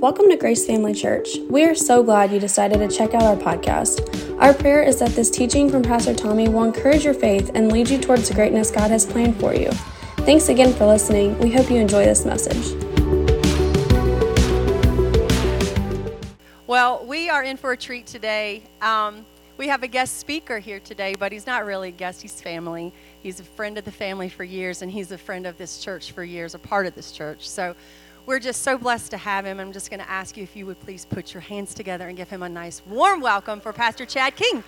Welcome to Grace Family Church. We are so glad you decided to check out our podcast. Our prayer is that this teaching from Pastor Tommy will encourage your faith and lead you towards the greatness God has planned for you. Thanks again for listening. We hope you enjoy this message. Well, we are in for a treat today. Um, we have a guest speaker here today, but he's not really a guest, he's family. He's a friend of the family for years, and he's a friend of this church for years, a part of this church. So we're just so blessed to have him. I'm just going to ask you if you would please put your hands together and give him a nice, warm welcome for Pastor Chad King.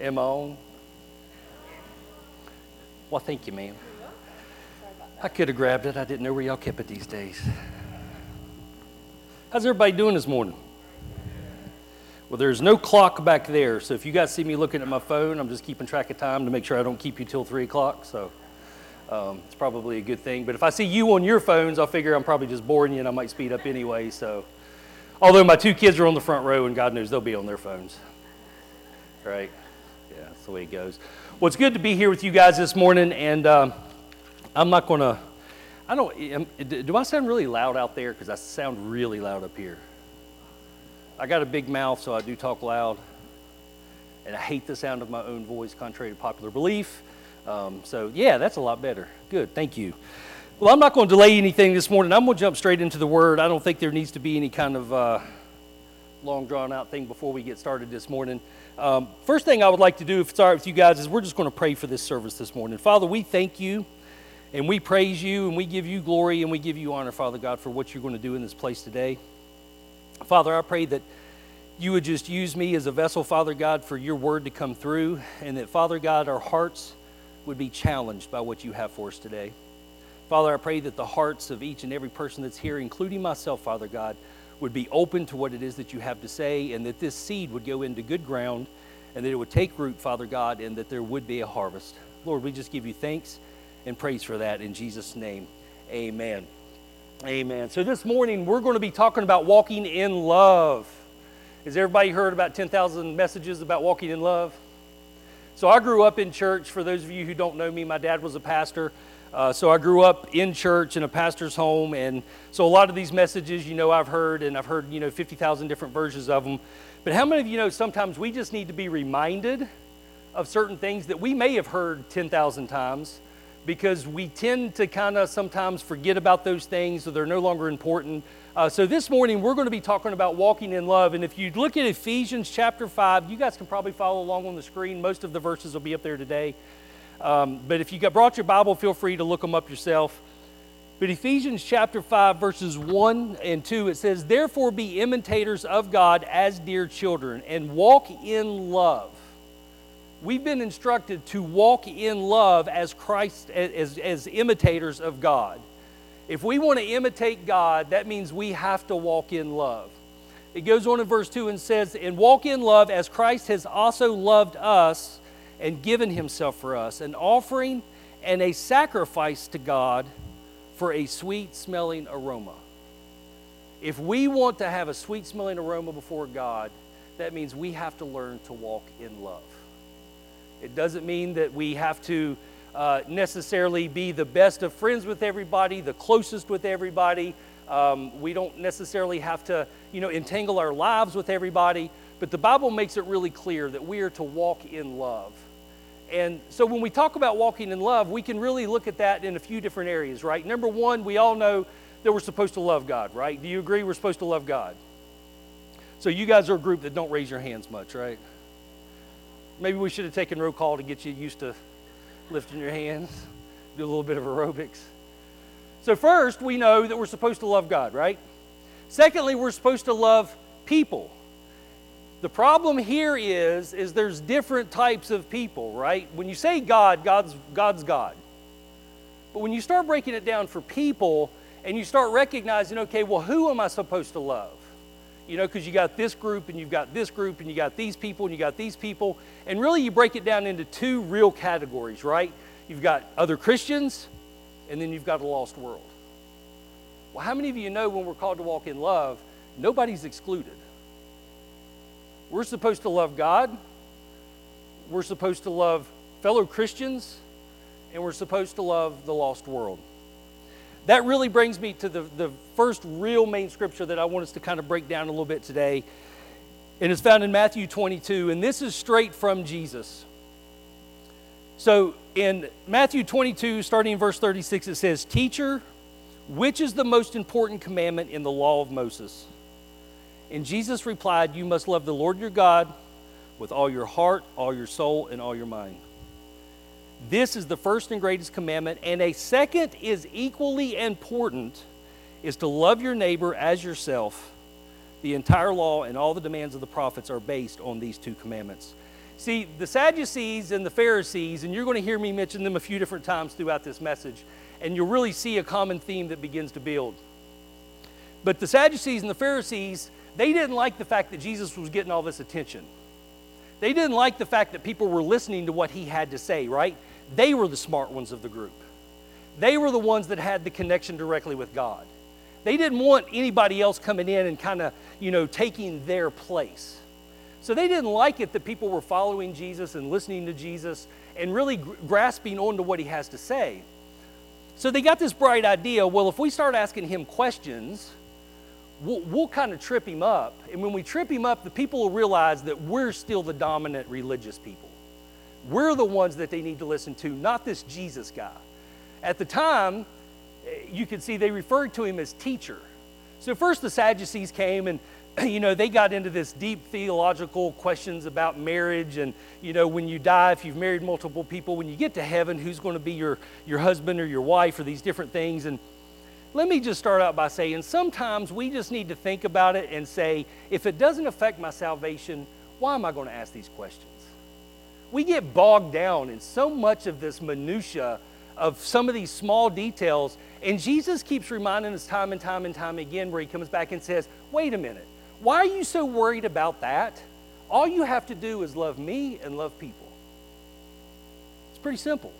Am I on? Well, thank you, ma'am. I could have grabbed it. I didn't know where y'all kept it these days. How's everybody doing this morning? Well, there's no clock back there, so if you guys see me looking at my phone, I'm just keeping track of time to make sure I don't keep you till 3 o'clock, so um, it's probably a good thing. But if I see you on your phones, I'll figure I'm probably just boring you and I might speed up anyway, so. Although my two kids are on the front row, and God knows they'll be on their phones. Right? Yeah, that's the way it goes. Well, it's good to be here with you guys this morning, and um, I'm not going to, I don't, do I sound really loud out there? Because I sound really loud up here. I got a big mouth, so I do talk loud. And I hate the sound of my own voice, contrary to popular belief. Um, so, yeah, that's a lot better. Good, thank you. Well, I'm not going to delay anything this morning. I'm going to jump straight into the Word. I don't think there needs to be any kind of uh, long, drawn out thing before we get started this morning. Um, first thing I would like to do, if it's all right with you guys, is we're just going to pray for this service this morning. Father, we thank you and we praise you and we give you glory and we give you honor, Father God, for what you're going to do in this place today. Father, I pray that you would just use me as a vessel, Father God, for your word to come through, and that, Father God, our hearts would be challenged by what you have for us today. Father, I pray that the hearts of each and every person that's here, including myself, Father God, would be open to what it is that you have to say, and that this seed would go into good ground, and that it would take root, Father God, and that there would be a harvest. Lord, we just give you thanks and praise for that in Jesus' name. Amen. Amen. So this morning we're going to be talking about walking in love. Has everybody heard about 10,000 messages about walking in love? So I grew up in church. For those of you who don't know me, my dad was a pastor. Uh, so I grew up in church in a pastor's home, and so a lot of these messages, you know, I've heard, and I've heard, you know, 50,000 different versions of them. But how many of you know sometimes we just need to be reminded of certain things that we may have heard 10,000 times, because we tend to kind of sometimes forget about those things so they're no longer important. Uh, so this morning we're going to be talking about walking in love. And if you look at Ephesians chapter 5, you guys can probably follow along on the screen. Most of the verses will be up there today. Um, but if you got, brought your Bible, feel free to look them up yourself. But Ephesians chapter 5, verses 1 and 2, it says, Therefore be imitators of God as dear children, and walk in love we've been instructed to walk in love as Christ, as, as imitators of God. If we want to imitate God, that means we have to walk in love. It goes on in verse 2 and says, And walk in love as Christ has also loved us and given himself for us, an offering and a sacrifice to God for a sweet smelling aroma. If we want to have a sweet smelling aroma before God, that means we have to learn to walk in love. It doesn't mean that we have to uh, necessarily be the best of friends with everybody, the closest with everybody. Um, we don't necessarily have to, you know, entangle our lives with everybody. But the Bible makes it really clear that we are to walk in love. And so when we talk about walking in love, we can really look at that in a few different areas, right? Number one, we all know that we're supposed to love God, right? Do you agree we're supposed to love God? So you guys are a group that don't raise your hands much, right? Maybe we should have taken roll call to get you used to lifting your hands, do a little bit of aerobics. So, first, we know that we're supposed to love God, right? Secondly, we're supposed to love people. The problem here is, is there's different types of people, right? When you say God, God's, God's God. But when you start breaking it down for people and you start recognizing, okay, well, who am I supposed to love? You know, because you got this group and you've got this group and you got these people and you got these people. And really, you break it down into two real categories, right? You've got other Christians and then you've got a lost world. Well, how many of you know when we're called to walk in love, nobody's excluded? We're supposed to love God, we're supposed to love fellow Christians, and we're supposed to love the lost world. That really brings me to the, the first real main scripture that I want us to kind of break down a little bit today. And it's found in Matthew 22, and this is straight from Jesus. So in Matthew 22, starting in verse 36, it says, Teacher, which is the most important commandment in the law of Moses? And Jesus replied, You must love the Lord your God with all your heart, all your soul, and all your mind. This is the first and greatest commandment, and a second is equally important is to love your neighbor as yourself. The entire law and all the demands of the prophets are based on these two commandments. See, the Sadducees and the Pharisees, and you're going to hear me mention them a few different times throughout this message, and you'll really see a common theme that begins to build. But the Sadducees and the Pharisees, they didn't like the fact that Jesus was getting all this attention. They didn't like the fact that people were listening to what he had to say, right? They were the smart ones of the group. They were the ones that had the connection directly with God. They didn't want anybody else coming in and kind of, you know, taking their place. So they didn't like it that people were following Jesus and listening to Jesus and really gr- grasping onto what he has to say. So they got this bright idea well, if we start asking him questions, we'll, we'll kind of trip him up. And when we trip him up, the people will realize that we're still the dominant religious people. We're the ones that they need to listen to, not this Jesus guy. At the time, eh, you could see they referred to him as teacher. So first the Sadducees came and you know they got into this deep theological questions about marriage and you know when you die if you've married multiple people when you get to heaven who's going to be your your husband or your wife or these different things and let me just start out by saying sometimes we just need to think about it and say if it doesn't affect my salvation why am I going to ask these questions we get bogged down in so much of this minutia of some of these small details. And Jesus keeps reminding us time and time and time again where he comes back and says, wait a minute, why are you so worried about that? All you have to do is love me and love people. It's pretty simple.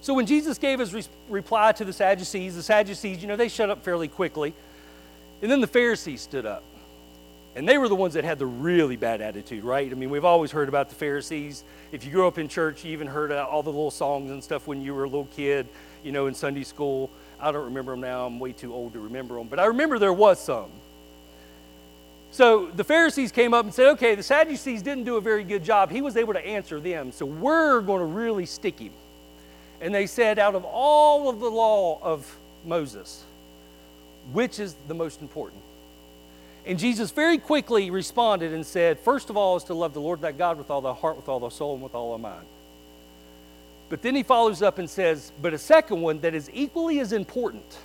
So when Jesus gave his re- reply to the Sadducees, the Sadducees, you know, they shut up fairly quickly. And then the Pharisees stood up. And they were the ones that had the really bad attitude, right? I mean, we've always heard about the Pharisees. If you grew up in church, you even heard uh, all the little songs and stuff when you were a little kid, you know, in Sunday school. I don't remember them now. I'm way too old to remember them. But I remember there was some. So the Pharisees came up and said, okay, the Sadducees didn't do a very good job. He was able to answer them. So we're going to really stick him. And they said, out of all of the law of Moses, which is the most important? And Jesus very quickly responded and said, First of all, is to love the Lord thy God with all thy heart, with all thy soul, and with all thy mind. But then he follows up and says, But a second one that is equally as important.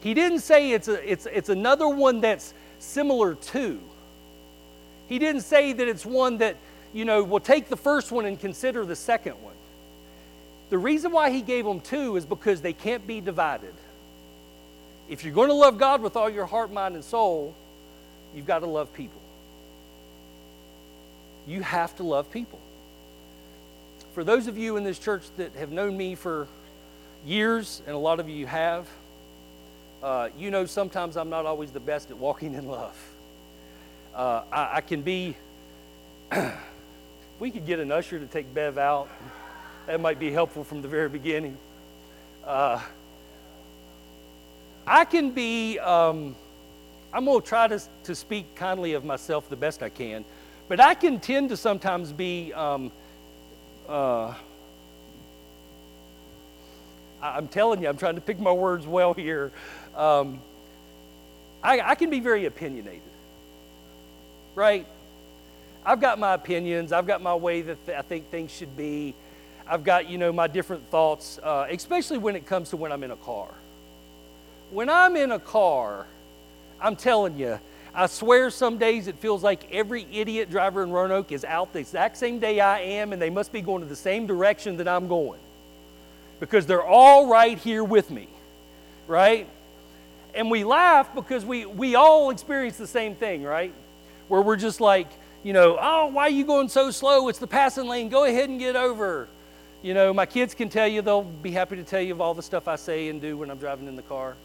He didn't say it's, a, it's, it's another one that's similar to. He didn't say that it's one that, you know, will take the first one and consider the second one. The reason why he gave them two is because they can't be divided if you're going to love God with all your heart, mind, and soul, you've got to love people. You have to love people. For those of you in this church that have known me for years, and a lot of you have, uh, you know sometimes I'm not always the best at walking in love. Uh, I, I, can be, we could get an usher to take Bev out. That might be helpful from the very beginning. Uh, I can be, um, I'm going to try to, to speak kindly of myself the best I can, but I can tend to sometimes be, um, uh, I'm telling you, I'm trying to pick my words well here. Um, I, I can be very opinionated, right? I've got my opinions. I've got my way that th- I think things should be. I've got, you know, my different thoughts, uh, especially when it comes to when I'm in a car. When I'm in a car, I'm telling you, I swear some days it feels like every idiot driver in Roanoke is out the exact same day I am, and they must be going to the same direction that I'm going. Because they're all right here with me, right? And we laugh because we, we all experience the same thing, right? Where we're just like, you know, oh, why are you going so slow? It's the passing lane. Go ahead and get over. You know, my kids can tell you, they'll be happy to tell you of all the stuff I say and do when I'm driving in the car.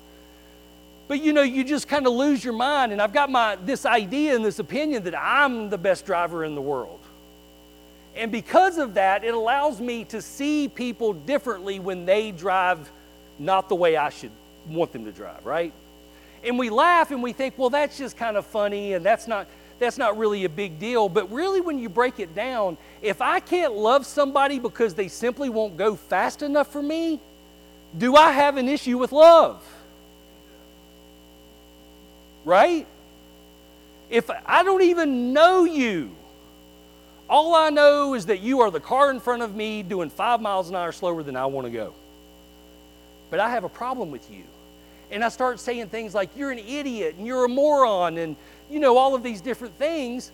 But you know, you just kind of lose your mind, and I've got my this idea and this opinion that I'm the best driver in the world. And because of that, it allows me to see people differently when they drive not the way I should want them to drive, right? And we laugh and we think, well, that's just kind of funny and that's not that's not really a big deal. But really when you break it down, if I can't love somebody because they simply won't go fast enough for me, do I have an issue with love? Right? If I don't even know you, all I know is that you are the car in front of me doing five miles an hour slower than I want to go. But I have a problem with you. And I start saying things like, you're an idiot and you're a moron and, you know, all of these different things.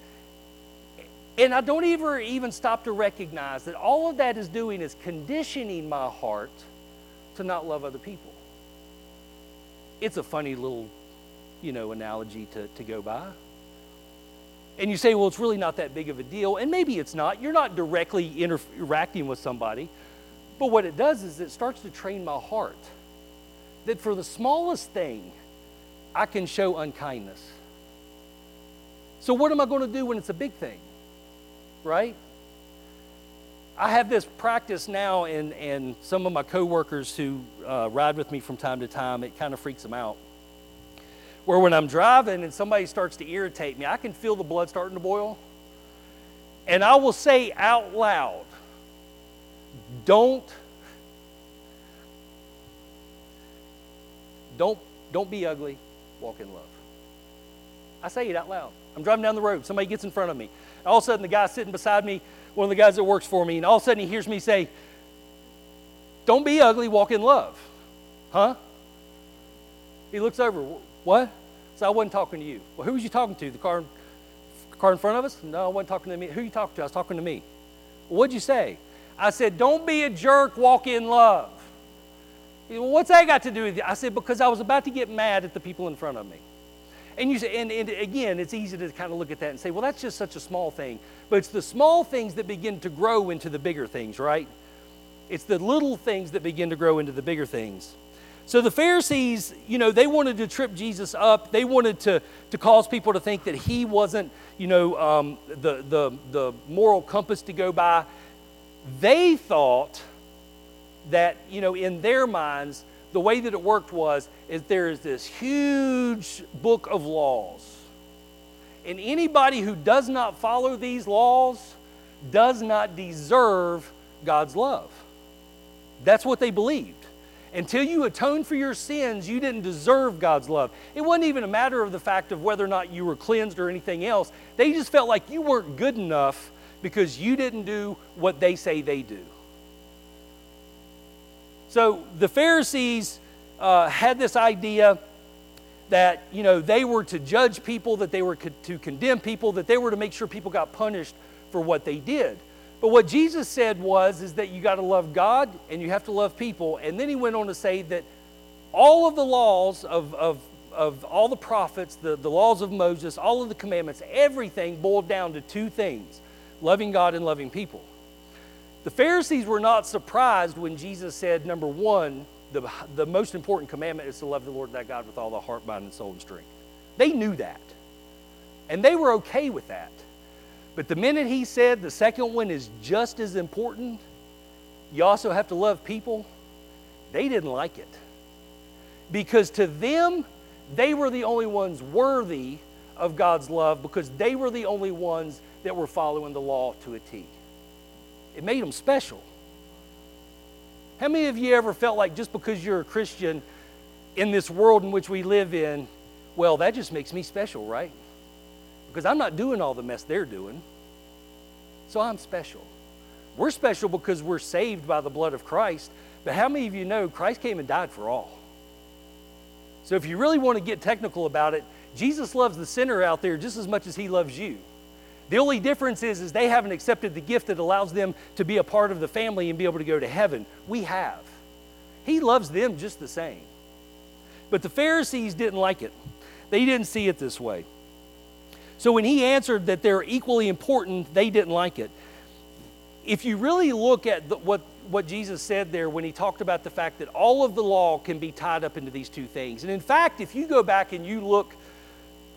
And I don't ever even stop to recognize that all of that is doing is conditioning my heart to not love other people. It's a funny little, you know, analogy to, to go by. And you say, well, it's really not that big of a deal. And maybe it's not. You're not directly interacting with somebody. But what it does is it starts to train my heart that for the smallest thing, I can show unkindness. So, what am I going to do when it's a big thing? Right? I have this practice now, and, and some of my coworkers who uh, ride with me from time to time, it kind of freaks them out where when I'm driving and somebody starts to irritate me, I can feel the blood starting to boil. And I will say out loud, don't don't don't be ugly, walk in love. I say it out loud. I'm driving down the road, somebody gets in front of me. All of a sudden the guy sitting beside me, one of the guys that works for me, and all of a sudden he hears me say, Don't be ugly, walk in love. Huh? He looks over, what? So I wasn't talking to you. Well, who was you talking to? The car, car in front of us? No, I wasn't talking to me. Who you talking to? I was talking to me. Well, what'd you say? I said, don't be a jerk, walk in love. Said, well, what's that got to do with you? I said, because I was about to get mad at the people in front of me. And you say, and, and again, it's easy to kind of look at that and say, well, that's just such a small thing. But it's the small things that begin to grow into the bigger things, right? It's the little things that begin to grow into the bigger things. So the Pharisees, you know, they wanted to trip Jesus up. They wanted to, to cause people to think that he wasn't, you know, um, the, the, the moral compass to go by. They thought that, you know, in their minds, the way that it worked was is there is this huge book of laws. And anybody who does not follow these laws does not deserve God's love. That's what they believed. Until you atoned for your sins, you didn't deserve God's love. It wasn't even a matter of the fact of whether or not you were cleansed or anything else. They just felt like you weren't good enough because you didn't do what they say they do. So the Pharisees uh, had this idea that you know they were to judge people, that they were co- to condemn people, that they were to make sure people got punished for what they did. But what Jesus said was is that you got to love God and you have to love people. And then he went on to say that all of the laws of, of, of all the prophets, the, the laws of Moses, all of the commandments, everything boiled down to two things loving God and loving people. The Pharisees were not surprised when Jesus said, number one, the, the most important commandment is to love the Lord thy God with all the heart, mind, and soul and strength. They knew that. And they were okay with that. But the minute he said the second one is just as important, you also have to love people, they didn't like it. Because to them, they were the only ones worthy of God's love because they were the only ones that were following the law to a T. It made them special. How many of you ever felt like just because you're a Christian in this world in which we live in, well, that just makes me special, right? Because I'm not doing all the mess they're doing. So I'm special. We're special because we're saved by the blood of Christ. But how many of you know Christ came and died for all? So if you really want to get technical about it, Jesus loves the sinner out there just as much as he loves you. The only difference is, is they haven't accepted the gift that allows them to be a part of the family and be able to go to heaven. We have. He loves them just the same. But the Pharisees didn't like it. They didn't see it this way. So when he answered that they're equally important, they didn't like it. If you really look at the, what, what Jesus said there when he talked about the fact that all of the law can be tied up into these two things. And in fact, if you go back and you look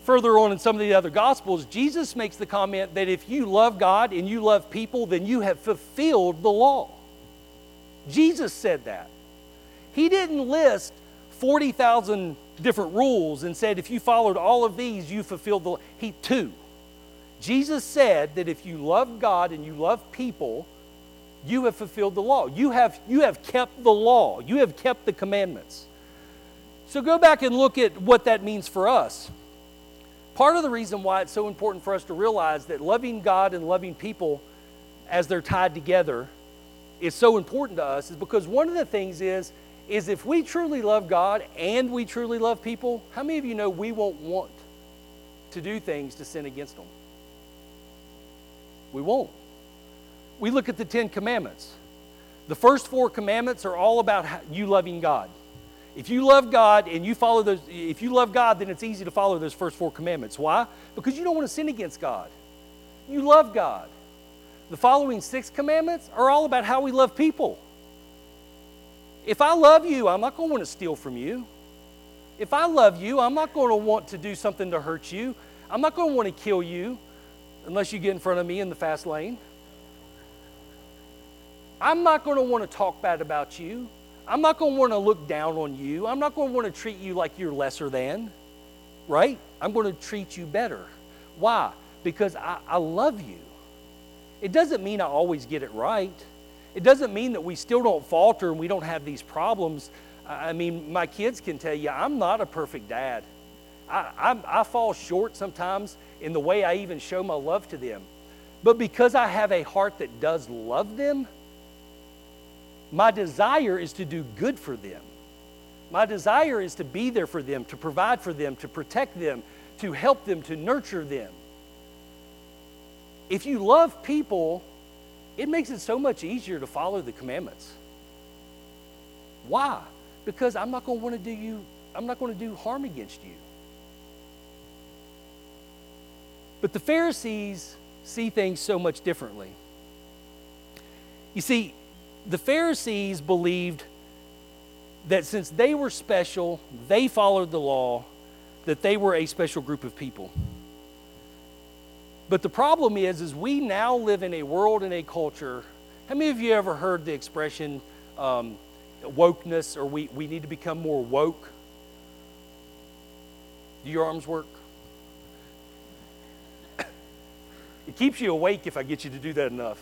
further on in some of the other gospels, Jesus makes the comment that if you love God and you love people, then you have fulfilled the law. Jesus said that. He didn't list 40,000 different rules and said if you followed all of these, you fulfilled the he two. Jesus said that if you love God and you love people, you have fulfilled the law. You have, you have kept the law. You have kept the commandments. So go back and look at what that means for us. Part of the reason why it's so important for us to realize that loving God and loving people as they're tied together is so important to us is because one of the things is is if we truly love God and we truly love people, how many of you know we won't want to do things to sin against them? We won't we look at the Ten Commandments. The first four commandments are all about you loving God. If you love God and you follow those, if you love God, then it's easy to follow those first four commandments. Why? Because you don't want to sin against God. You love God. The following six commandments are all about how we love people. If I love you, I'm not going to want to steal from you. If I love you, I'm not going to want to do something to hurt you. I'm not going to want to kill you unless you get in front of me in the fast lane. I'm not going to want to talk bad about you. I'm not going to want to look down on you. I'm not going to want to treat you like you're lesser than, right? I'm going to treat you better. Why? Because I, I love you. It doesn't mean I always get it right. It doesn't mean that we still don't falter and we don't have these problems. I mean, my kids can tell you I'm not a perfect dad. I, I, I fall short sometimes in the way I even show my love to them. But because I have a heart that does love them, my desire is to do good for them. My desire is to be there for them, to provide for them, to protect them, to help them, to nurture them. If you love people, it makes it so much easier to follow the commandments. Why? Because I'm not going to want to do you, I'm not going to do harm against you. But the Pharisees see things so much differently. You see, the Pharisees believed that since they were special, they followed the law, that they were a special group of people. But the problem is, is we now live in a world and a culture. How many of you ever heard the expression um, wokeness or we, we need to become more woke? Do your arms work? it keeps you awake if I get you to do that enough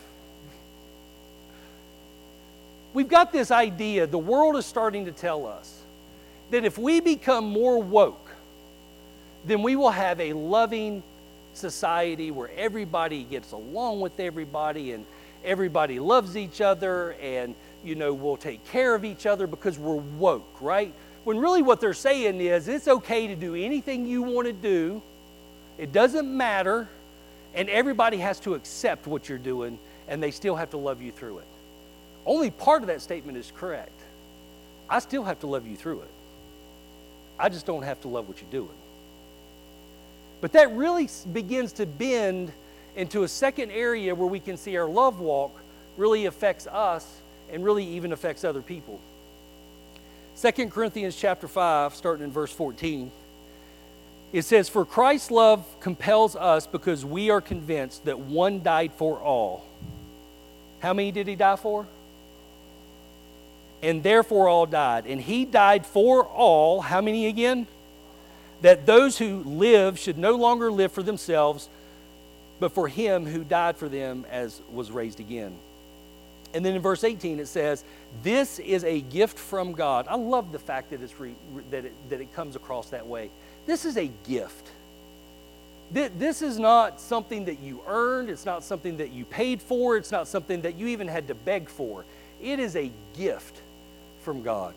we've got this idea, the world is starting to tell us that if we become more woke, then we will have a loving society where everybody gets along with everybody and everybody loves each other and you know we'll take care of each other because we're woke, right? When really what they're saying is it's okay to do anything you want to do. It doesn't matter and everybody has to accept what you're doing and they still have to love you through it. Only part of that statement is correct. I still have to love you through it. I just don't have to love what you're doing. But that really begins to bend into a second area where we can see our love walk really affects us and really even affects other people. 2 Corinthians chapter 5, starting in verse 14. It says, For Christ's love compels us because we are convinced that one died for all. How many did he die for? and therefore all died. And he died for all, how many again? That those who live should no longer live for themselves, but for him who died for them as was raised again. And then in verse 18 it says, This is a gift from God. I love the fact that, it's re, that, it, that it comes across that way. This is a gift. This is not something that you earned. It's not something that you paid for. It's not something that you even had to beg for. It is a gift from God.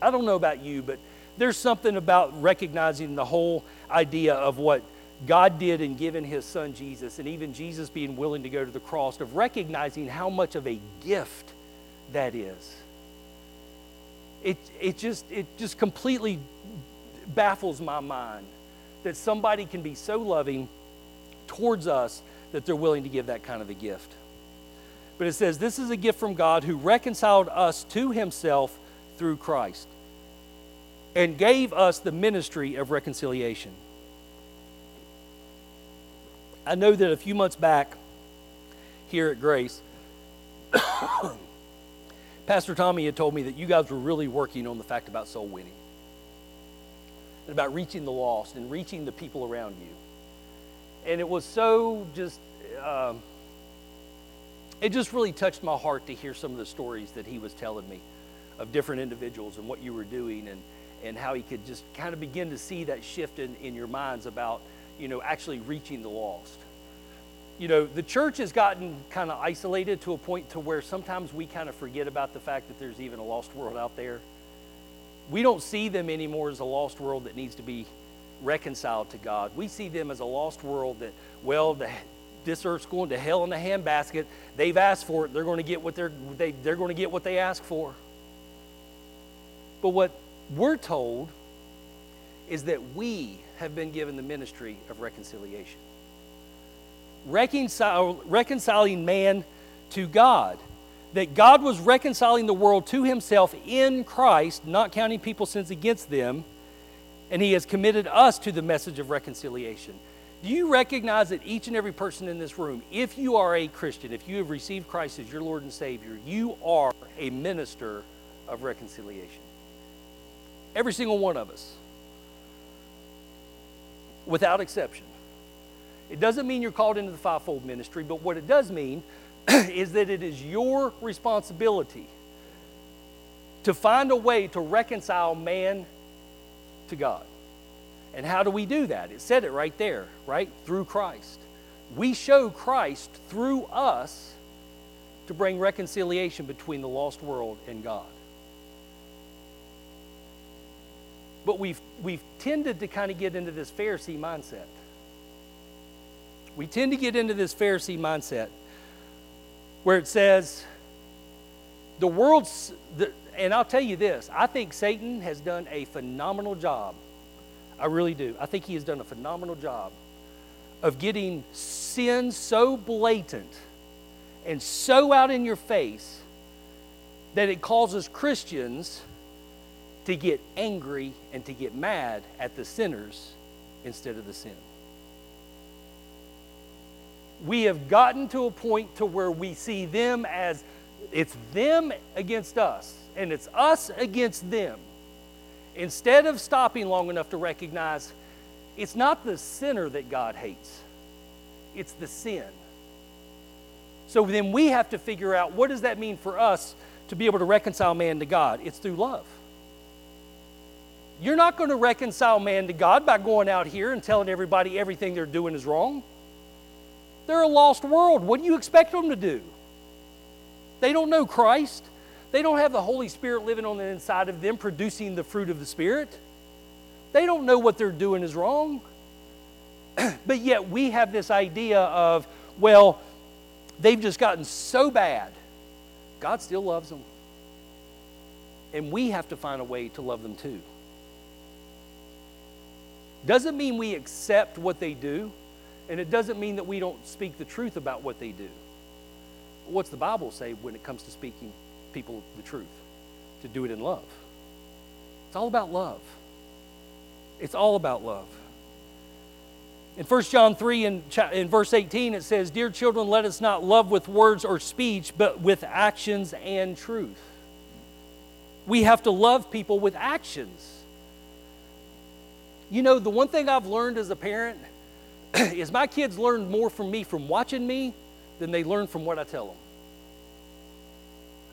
I don't know about you, but there's something about recognizing the whole idea of what God did in giving his son Jesus, and even Jesus being willing to go to the cross, of recognizing how much of a gift that is. It, it, just, it just completely baffles my mind that somebody can be so loving towards us that they're willing to give that kind of a gift. But it says, This is a gift from God who reconciled us to himself through Christ and gave us the ministry of reconciliation. I know that a few months back here at Grace, Pastor Tommy had told me that you guys were really working on the fact about soul winning and about reaching the lost and reaching the people around you. And it was so just, um, it just really touched my heart to hear some of the stories that he was telling me of different individuals and what you were doing and, and how he could just kind of begin to see that shift in, in your minds about, you know, actually reaching the lost. You know, the church has gotten kind of isolated to a point to where sometimes we kind of forget about the fact that there's even a lost world out there. We don't see them anymore as a lost world that needs to be reconciled to God. We see them as a lost world that, well, the, this earth's going to hell in a handbasket. They've asked for it. They're going to get what they're, they, they're going to get what they ask for. But what we're told is that we have been given the ministry of reconciliation. Reconcile, reconciling man to God. That God was reconciling the world to himself in Christ, not counting people's sins against them, and he has committed us to the message of reconciliation. Do you recognize that each and every person in this room, if you are a Christian, if you have received Christ as your Lord and Savior, you are a minister of reconciliation? Every single one of us, without exception. It doesn't mean you're called into the fivefold ministry, but what it does mean is that it is your responsibility to find a way to reconcile man to God. And how do we do that? It said it right there, right? Through Christ. We show Christ through us to bring reconciliation between the lost world and God. But we've, we've tended to kind of get into this Pharisee mindset. We tend to get into this Pharisee mindset where it says, the world's, the, and I'll tell you this, I think Satan has done a phenomenal job. I really do. I think he has done a phenomenal job of getting sin so blatant and so out in your face that it causes Christians to get angry and to get mad at the sinners instead of the sin. We have gotten to a point to where we see them as it's them against us and it's us against them. Instead of stopping long enough to recognize it's not the sinner that God hates, it's the sin. So then we have to figure out what does that mean for us to be able to reconcile man to God? It's through love. You're not going to reconcile man to God by going out here and telling everybody everything they're doing is wrong. They're a lost world. What do you expect them to do? They don't know Christ. They don't have the Holy Spirit living on the inside of them, producing the fruit of the Spirit. They don't know what they're doing is wrong. but yet we have this idea of, well, they've just gotten so bad. God still loves them. And we have to find a way to love them too. Doesn't mean we accept what they do, and it doesn't mean that we don't speak the truth about what they do. What's the Bible say when it comes to speaking people the truth? To do it in love. It's all about love. It's all about love. In 1 John 3 in, in verse 18, it says, Dear children, let us not love with words or speech, but with actions and truth. We have to love people with actions. You know, the one thing I've learned as a parent is my kids learn more from me from watching me than they learn from what I tell them.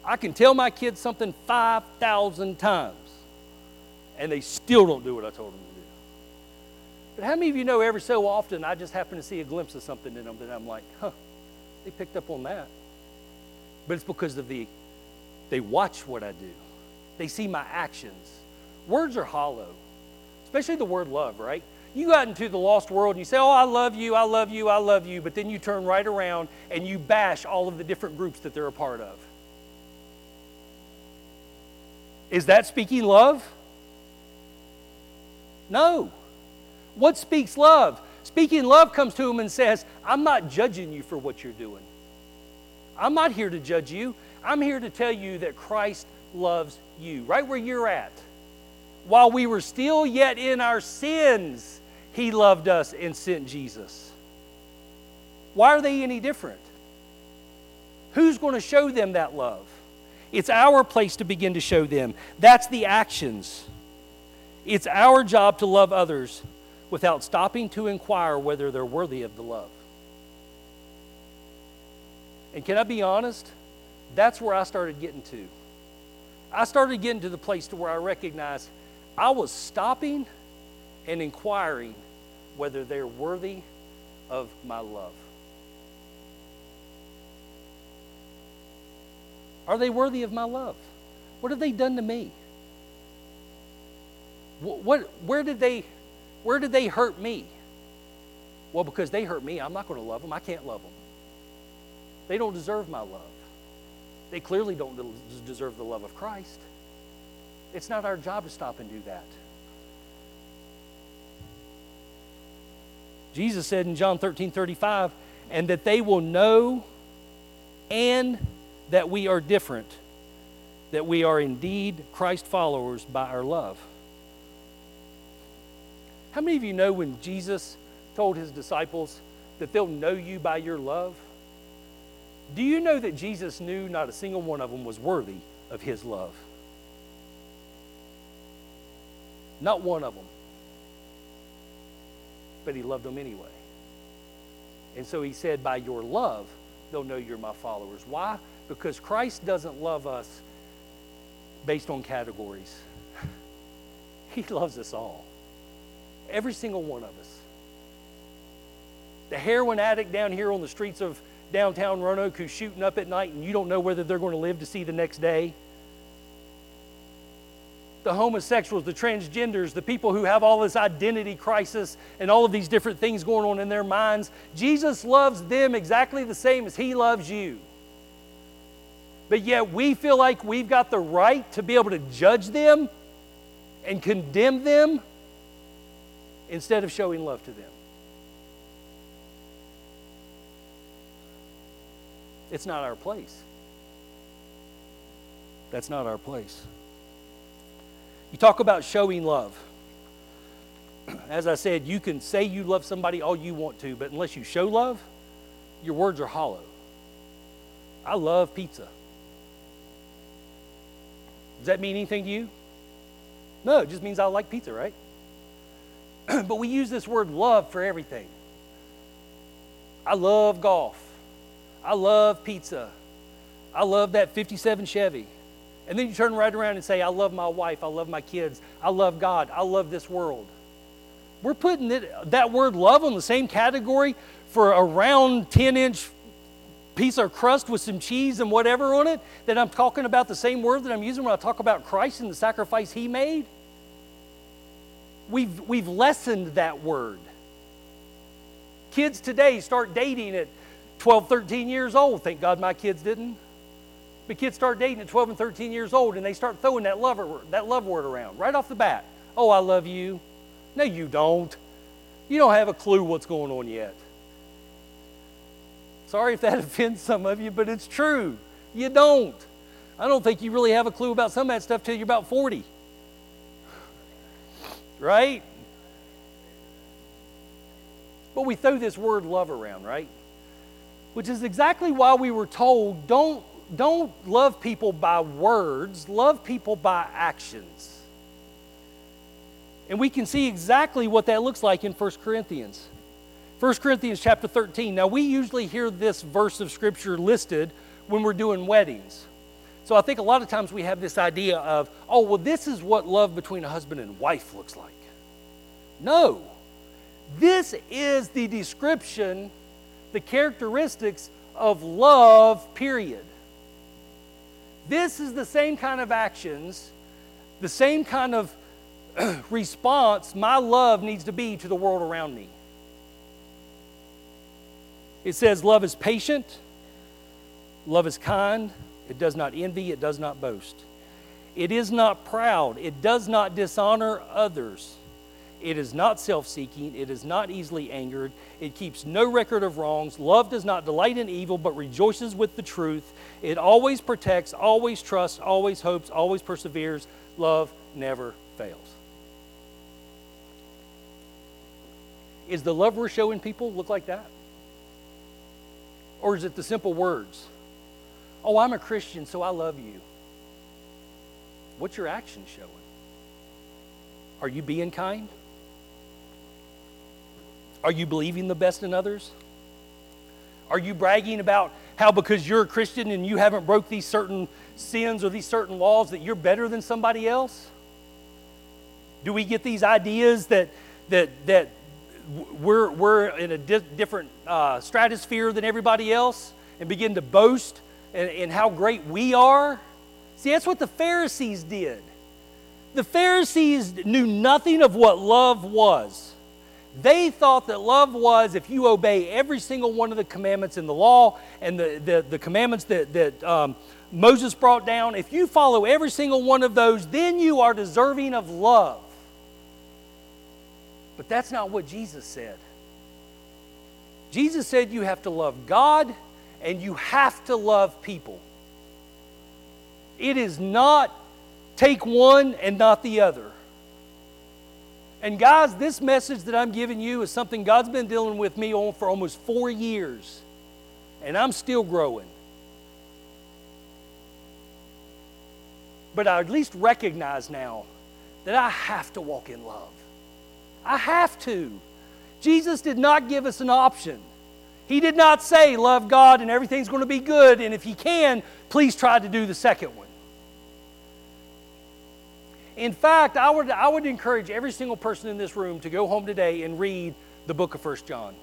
I can tell my kids something 5,000 times, and they still don't do what I told them to do. But how many of you know every so often I just happen to see a glimpse of something in them that I'm like, huh, they picked up on that. But it's because of the, they watch what I do, they see my actions. Words are hollow especially the word love, right? You go out into the lost world and you say, Oh, I love you, I love you, I love you, but then you turn right around and you bash all of the different groups that they're a part of. Is that speaking love? No. What speaks love? Speaking love comes to him and says, I'm not judging you for what you're doing. I'm not here to judge you. I'm here to tell you that Christ loves you, right where you're at. While we were still yet in our sins, He loved us and sent Jesus. Why are they any different? Who's going to show them that love? It's our place to begin to show them. That's the actions. It's our job to love others without stopping to inquire whether they're worthy of the love. And can I be honest? That's where I started getting to. I started getting to the place to where I recognized I was stopping and inquiring whether they're worthy of my love. Are they worthy of my love? What have they done to me? What, what, where, did they, where did they hurt me? Well, because they hurt me, I'm not going to love them. I can't love them. They don't deserve my love. They clearly don't deserve the love of Christ. It's not our job to stop and do that. Jesus said in John 13 35, and that they will know and that we are different, that we are indeed Christ followers by our love. How many of you know when Jesus told his disciples that they'll know you by your love? Do you know that Jesus knew not a single one of them was worthy of his love? Not one of them. But he loved them anyway. And so he said, By your love, they'll know you're my followers. Why? Because Christ doesn't love us based on categories, He loves us all. Every single one of us. The heroin addict down here on the streets of downtown Roanoke who's shooting up at night and you don't know whether they're going to live to see the next day. The homosexuals, the transgenders, the people who have all this identity crisis and all of these different things going on in their minds, Jesus loves them exactly the same as He loves you but yet we feel like we've got the right to be able to judge them and condemn them instead of showing love to them. It's not our place. That's not our place. You talk about showing love. As I said, you can say you love somebody all you want to, but unless you show love, your words are hollow. I love pizza. Does that mean anything to you? No, it just means I like pizza, right? but we use this word love for everything. I love golf. I love pizza. I love that 57 Chevy. And then you turn right around and say, I love my wife. I love my kids. I love God. I love this world. We're putting it, that word love on the same category for a round 10 inch piece of crust with some cheese and whatever on it, that I'm talking about the same word that I'm using when I talk about Christ and the sacrifice he made? We've, we've lessened that word. Kids today start dating at 12, 13 years old. Thank God my kids didn't. But kids start dating at 12 and 13 years old and they start throwing that love, that love word around right off the bat. Oh, I love you. No, you don't. You don't have a clue what's going on yet. Sorry if that offends some of you, but it's true. You don't. I don't think you really have a clue about some of that stuff till you're about 40. Right? But we throw this word love around, right? Which is exactly why we were told don't, don't love people by words, love people by actions. And we can see exactly what that looks like in 1 Corinthians. 1 Corinthians chapter 13. Now, we usually hear this verse of Scripture listed when we're doing weddings. So I think a lot of times we have this idea of, oh, well, this is what love between a husband and wife looks like. No. This is the description, the characteristics of love, period. This is the same kind of actions, the same kind of response my love needs to be to the world around me. It says, Love is patient, love is kind, it does not envy, it does not boast. It is not proud, it does not dishonor others, It is not self seeking. It is not easily angered. It keeps no record of wrongs. Love does not delight in evil, but rejoices with the truth. It always protects, always trusts, always hopes, always perseveres. Love never fails. Is the love we're showing people look like that? Or is it the simple words? Oh, I'm a Christian, so I love you. What's your action showing? Are you being kind? Are you believing the best in others? Are you bragging about how because you're a Christian and you haven't broke these certain sins or these certain laws that you're better than somebody else? Do we get these ideas that that that we're we're in a di- different uh, stratosphere than everybody else and begin to boast in how great we are? See, that's what the Pharisees did. The Pharisees knew nothing of what love was. They thought that love was if you obey every single one of the commandments in the law and the, the, the commandments that, that um, Moses brought down, if you follow every single one of those, then you are deserving of love. But that's not what Jesus said. Jesus said you have to love God and you have to love people. It is not take one and not the other. And guys, this message that I'm giving you is something God's been dealing with me on for almost four years. And I'm still growing. But I at least recognize now that I have to walk in love. I have to. Jesus did not give us an option. He did not say, Love God and everything's going to be good, and if you can, please try to do the second one. In fact, I would, I would encourage every single person in this room to go home today and read the book of First John.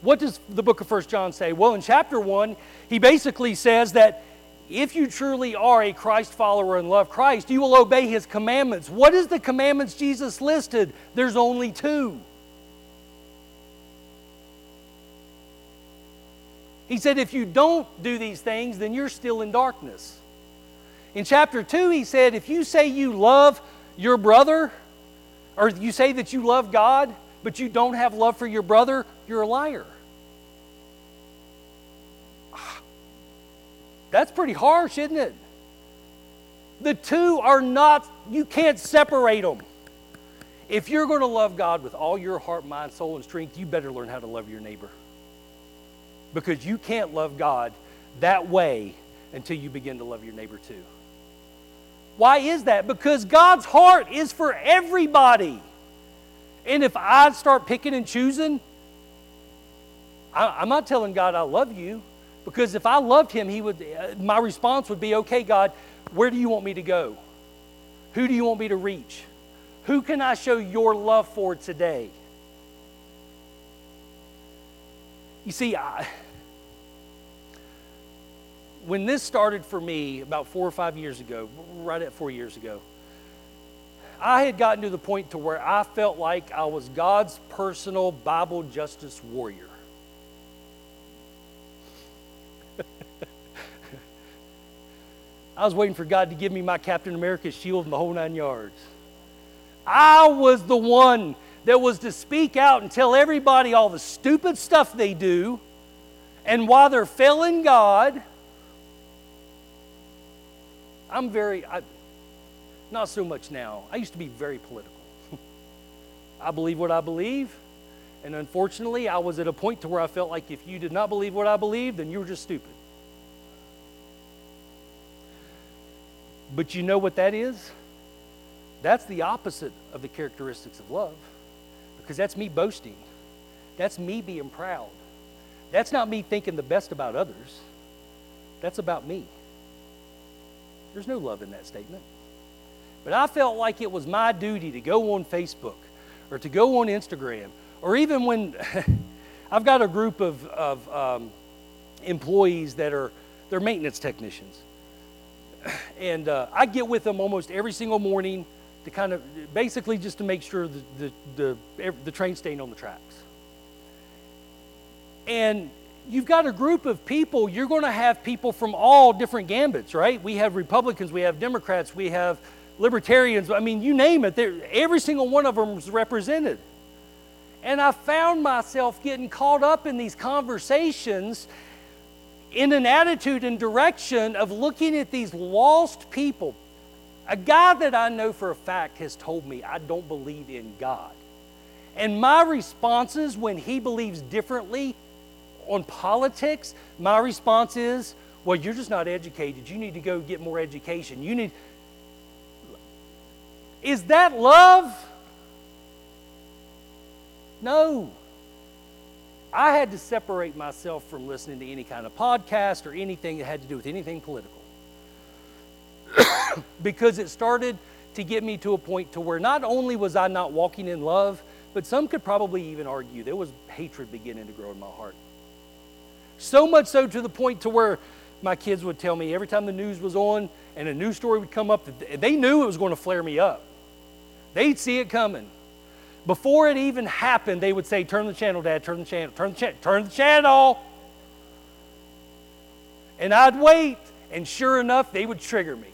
What does the book of First John say? Well, in chapter 1, he basically says that if you truly are a Christ follower and love Christ, you will obey his commandments. What is the commandments Jesus listed? There's only two. He said, if you don't do these things, then you're still in darkness. In chapter 2, he said, if you say you love your brother, or you say that you love God, but you don't have love for your brother, you're a liar. That's pretty harsh, isn't it? The two are not, you can't separate them. If you're going to love God with all your heart, mind, soul, and strength, you better learn how to love your neighbor. Because you can't love God that way until you begin to love your neighbor too. Why is that? Because God's heart is for everybody. And if I start picking and choosing, I, am not telling God I love you. Because if I loved him, he would, uh, my response would be, okay, God, where do you want me to go? Who do you want me to reach? Who can I show your love for today? You see, I, when this started for me about four or five years ago, right at four years ago, I had gotten to the point to where I felt like I was God's personal Bible justice warrior. I was waiting for God to give me my Captain America shield and the whole nine yards. I was the one that was to speak out and tell everybody all the stupid stuff they do and why they're failing God I'm very, I, not so much now. I used to be very political. I believe what I believe, and unfortunately, I was at a point to where I felt like if you did not believe what I believe, then you were just stupid. But you know what that is? That's the opposite of the characteristics of love, because that's me boasting. That's me being proud. That's not me thinking the best about others. That's about me. There's no love in that statement. But I felt like it was my duty to go on Facebook or to go on Instagram or even when I've got a group of, of um, employees that are they're maintenance technicians. And uh, I get with them almost every single morning to kind of basically just to make sure the, the, the, the train's staying on the tracks. And you've got a group of people, you're going to have people from all different gambits, right? We have Republicans, we have Democrats, we have libertarians, I mean, you name it, every single one of them is represented. And I found myself getting caught up in these conversations in an attitude and direction of looking at these lost people. A guy that I know for a fact has told me, I don't believe in God. And my responses when he believes differently on politics, my response is, well, you're just not educated. You need to go get more education. You need. Is that love? No. I had to separate myself from listening to any kind of podcast or anything that had to do with anything political. because it started to get me to a point to where not only was I not walking in love, but some could probably even argue there was hatred beginning to grow in my heart. So much so to the point to where my kids would tell me every time the news was on and a news story would come up, they knew it was going to flare me up. They'd see it coming. Before it even happened, they would say, Turn the channel, Dad, turn the channel, turn the channel, turn the channel. And I'd wait, and sure enough, they would trigger me.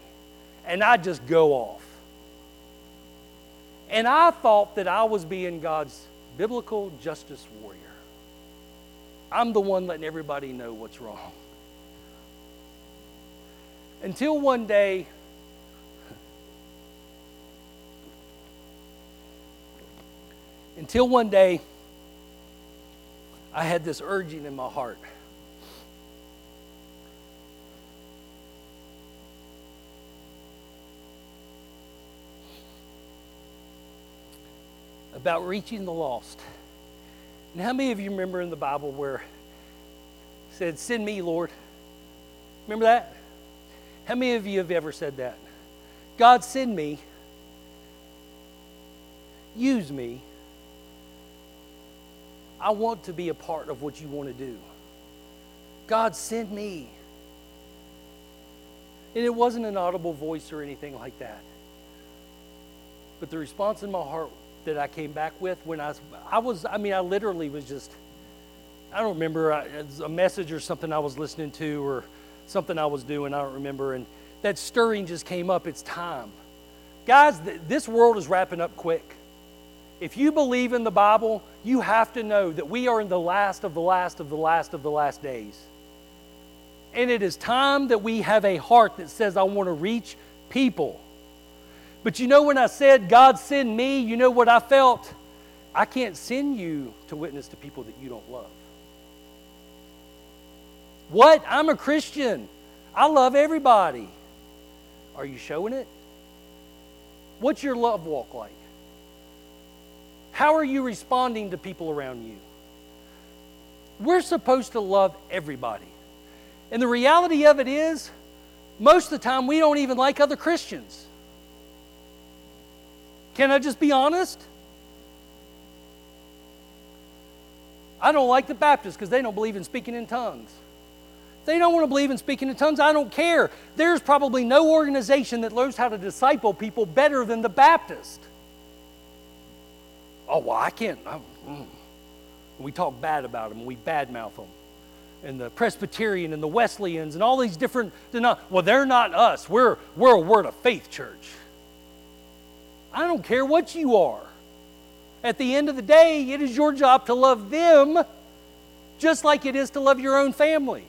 And I'd just go off. And I thought that I was being God's biblical justice warrior. I'm the one letting everybody know what's wrong. Until one day, Until one day, I had this urging in my heart. About reaching the lost. And how many of you remember in the Bible where said, Send me, Lord? Remember that? How many of you have ever said that? God, send me. Use me I want to be a part of what you want to do. God, send me. And it wasn't an audible voice or anything like that. But the response in my heart that I came back with when I was, I was, I mean, I literally was just, I don't remember, a message or something I was listening to or something I was doing, I don't remember. And that stirring just came up. It's time. Guys, this world is wrapping up quick. If you believe in the Bible, you have to know that we are in the last of the last of the last of the last days. And it is time that we have a heart that says, I want to reach people. But you know, when I said, God send me, you know what I felt? I can't send you to witness to people that you don't love. What? I'm a Christian. I love everybody. Are you showing it? What's your love walk like? How are you responding to people around you? We're supposed to love everybody. And the reality of it is, most of the time, we don't even like other Christians. Can I just be honest? I don't like the Baptists because they don't believe in speaking in tongues. They don't want to believe in speaking in tongues. I don't care. There's probably no organization that learns how to disciple people better than the Baptist. Oh, well, I can't. I, mm. We talk bad about them, we badmouth them. And the Presbyterian and the Wesleyans and all these different, well, they're not us. We're, we're a word of faith church. I don't care what you are. At the end of the day, it is your job to love them just like it is to love your own family.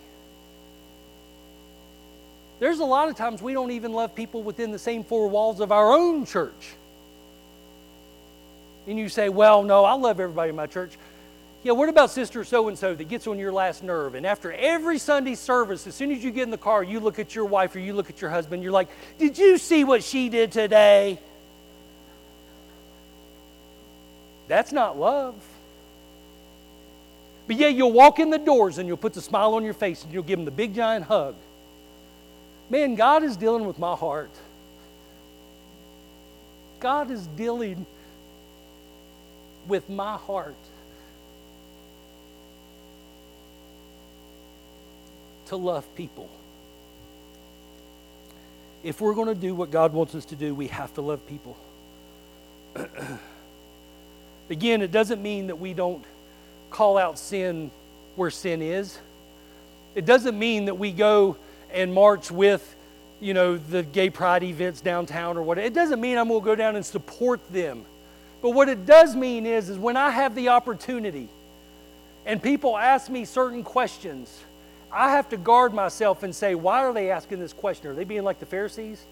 There's a lot of times we don't even love people within the same four walls of our own church and you say, Well, no, I love everybody in my church. Yeah, what about sister so and so that gets on your last nerve? And after every Sunday service, as soon as you get in the car, you look at your wife or you look at your husband, you're like, Did you see what she did today? That's not love. But yeah, you'll walk in the doors and you'll put the smile on your face and you'll give them the big giant hug. Man, God is dealing with my heart. God is dealing with my heart to love people. If we're going to do what God wants us to do, we have to love people. Again, it doesn't mean that we don't call out sin where sin is. It doesn't mean that we go and march with you know, the gay pride events downtown or what. It doesn't mean I'm going to go down and support them. But what it does mean is, is when I have the opportunity and people ask me certain questions, I have to guard myself and say, why are they asking this question? Are they being like the Pharisees?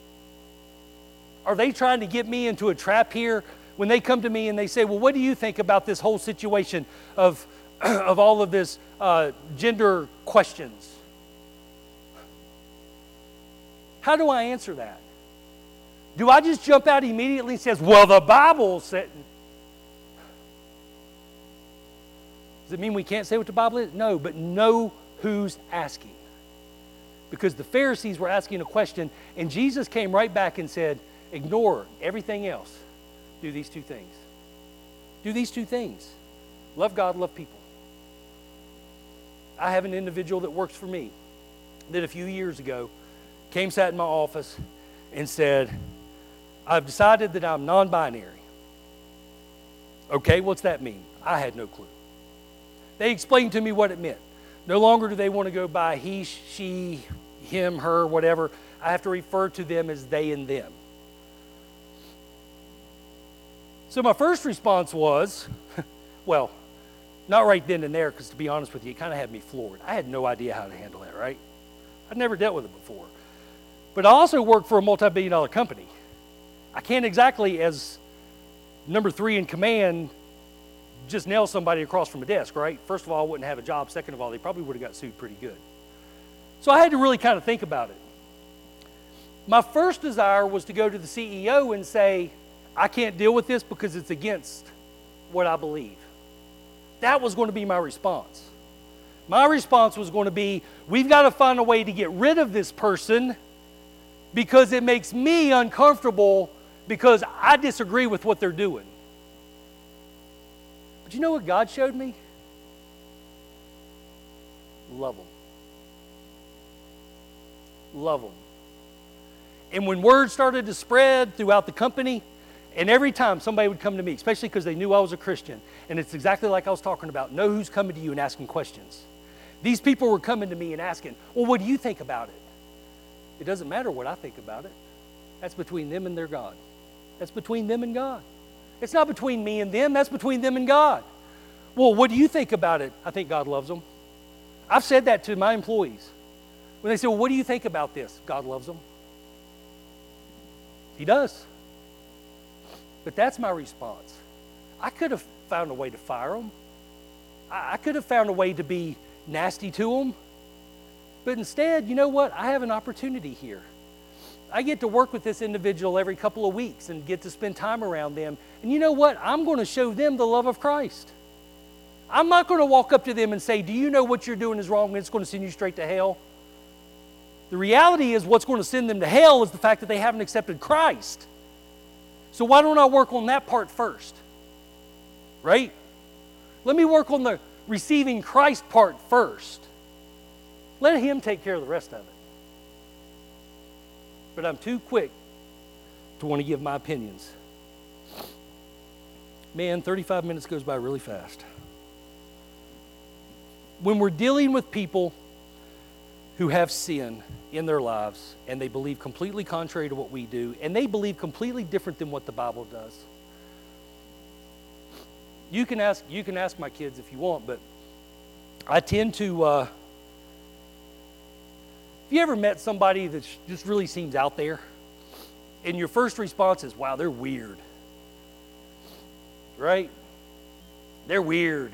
Are they trying to get me into a trap here when they come to me and they say, well, what do you think about this whole situation of, of all of this uh, gender questions? How do I answer that? Do I just jump out immediately and says, "Well, the Bible said"? Does it mean we can't say what the Bible is? No, but know who's asking. Because the Pharisees were asking a question, and Jesus came right back and said, "Ignore everything else. Do these two things. Do these two things. Love God, love people." I have an individual that works for me that a few years ago came, sat in my office, and said, I've decided that I'm non binary. Okay, what's that mean? I had no clue. They explained to me what it meant. No longer do they want to go by he, she, him, her, whatever. I have to refer to them as they and them. So my first response was, well, not right then and there, because to be honest with you, it kind of had me floored. I had no idea how to handle that, right? I'd never dealt with it before. But I also work for a multi billion dollar company. I can't exactly, as number three in command, just nail somebody across from a desk, right? First of all, I wouldn't have a job. Second of all, they probably would have got sued pretty good. So I had to really kind of think about it. My first desire was to go to the CEO and say, I can't deal with this because it's against what I believe. That was going to be my response. My response was going to be, we've got to find a way to get rid of this person because it makes me uncomfortable because I disagree with what they're doing. But you know what God showed me? Love them. Love them. And when word started to spread throughout the company, and every time somebody would come to me, especially because they knew I was a Christian, and it's exactly like I was talking about know who's coming to you and asking questions. These people were coming to me and asking, Well, what do you think about it? It doesn't matter what I think about it. That's between them and their God. That's between them and God. It's not between me and them, that's between them and God. Well, what do you think about it? I think God loves them. I've said that to my employees. When they say, Well, what do you think about this? God loves them. He does. But that's my response. I could have found a way to fire them. I could have found a way to be nasty to them. But instead, you know what? I have an opportunity here. I get to work with this individual every couple of weeks and get to spend time around them. And you know what? I'm going to show them the love of Christ. I'm not going to walk up to them and say, Do you know what you're doing is wrong and it's going to send you straight to hell? The reality is, what's going to send them to hell is the fact that they haven't accepted Christ. So why don't I work on that part first? Right? Let me work on the receiving Christ part first. Let Him take care of the rest of it. But I'm too quick to want to give my opinions. Man, 35 minutes goes by really fast. When we're dealing with people who have sin in their lives and they believe completely contrary to what we do, and they believe completely different than what the Bible does. You can ask, you can ask my kids if you want, but I tend to uh, you ever met somebody that just really seems out there? And your first response is, wow, they're weird. Right? They're weird.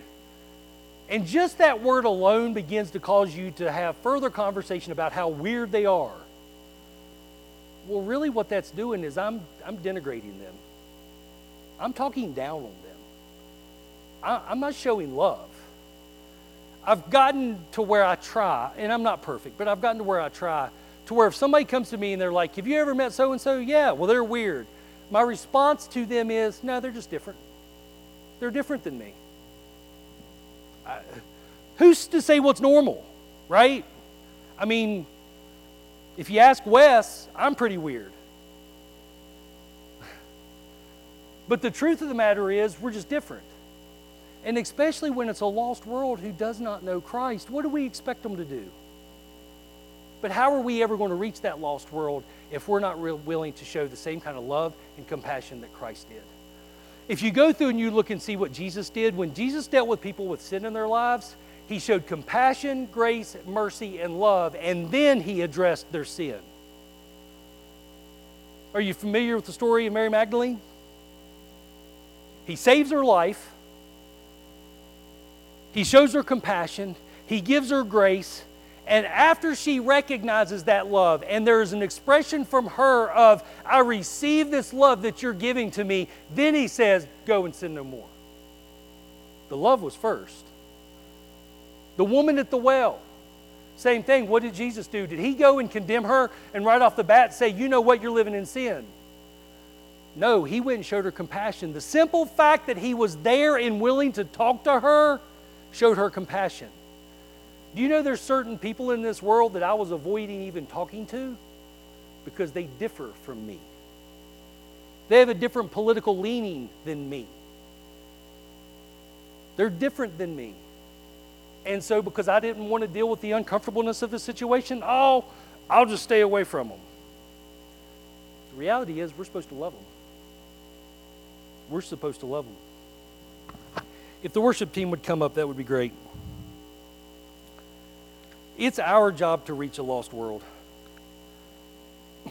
And just that word alone begins to cause you to have further conversation about how weird they are. Well, really, what that's doing is I'm, I'm denigrating them. I'm talking down on them. I, I'm not showing love. I've gotten to where I try, and I'm not perfect, but I've gotten to where I try to where if somebody comes to me and they're like, Have you ever met so and so? Yeah, well, they're weird. My response to them is, No, they're just different. They're different than me. Who's to say what's normal, right? I mean, if you ask Wes, I'm pretty weird. But the truth of the matter is, we're just different. And especially when it's a lost world who does not know Christ, what do we expect them to do? But how are we ever going to reach that lost world if we're not willing to show the same kind of love and compassion that Christ did? If you go through and you look and see what Jesus did, when Jesus dealt with people with sin in their lives, he showed compassion, grace, mercy, and love, and then he addressed their sin. Are you familiar with the story of Mary Magdalene? He saves her life, he shows her compassion, he gives her grace, and after she recognizes that love, and there's an expression from her of, I receive this love that you're giving to me, then he says, Go and sin no more. The love was first. The woman at the well, same thing. What did Jesus do? Did he go and condemn her and right off the bat say, You know what, you're living in sin? No, he went and showed her compassion. The simple fact that he was there and willing to talk to her showed her compassion. Do you know there's certain people in this world that I was avoiding even talking to because they differ from me? They have a different political leaning than me. They're different than me. And so, because I didn't want to deal with the uncomfortableness of the situation, oh, I'll just stay away from them. The reality is, we're supposed to love them. We're supposed to love them. If the worship team would come up, that would be great. It's our job to reach a lost world.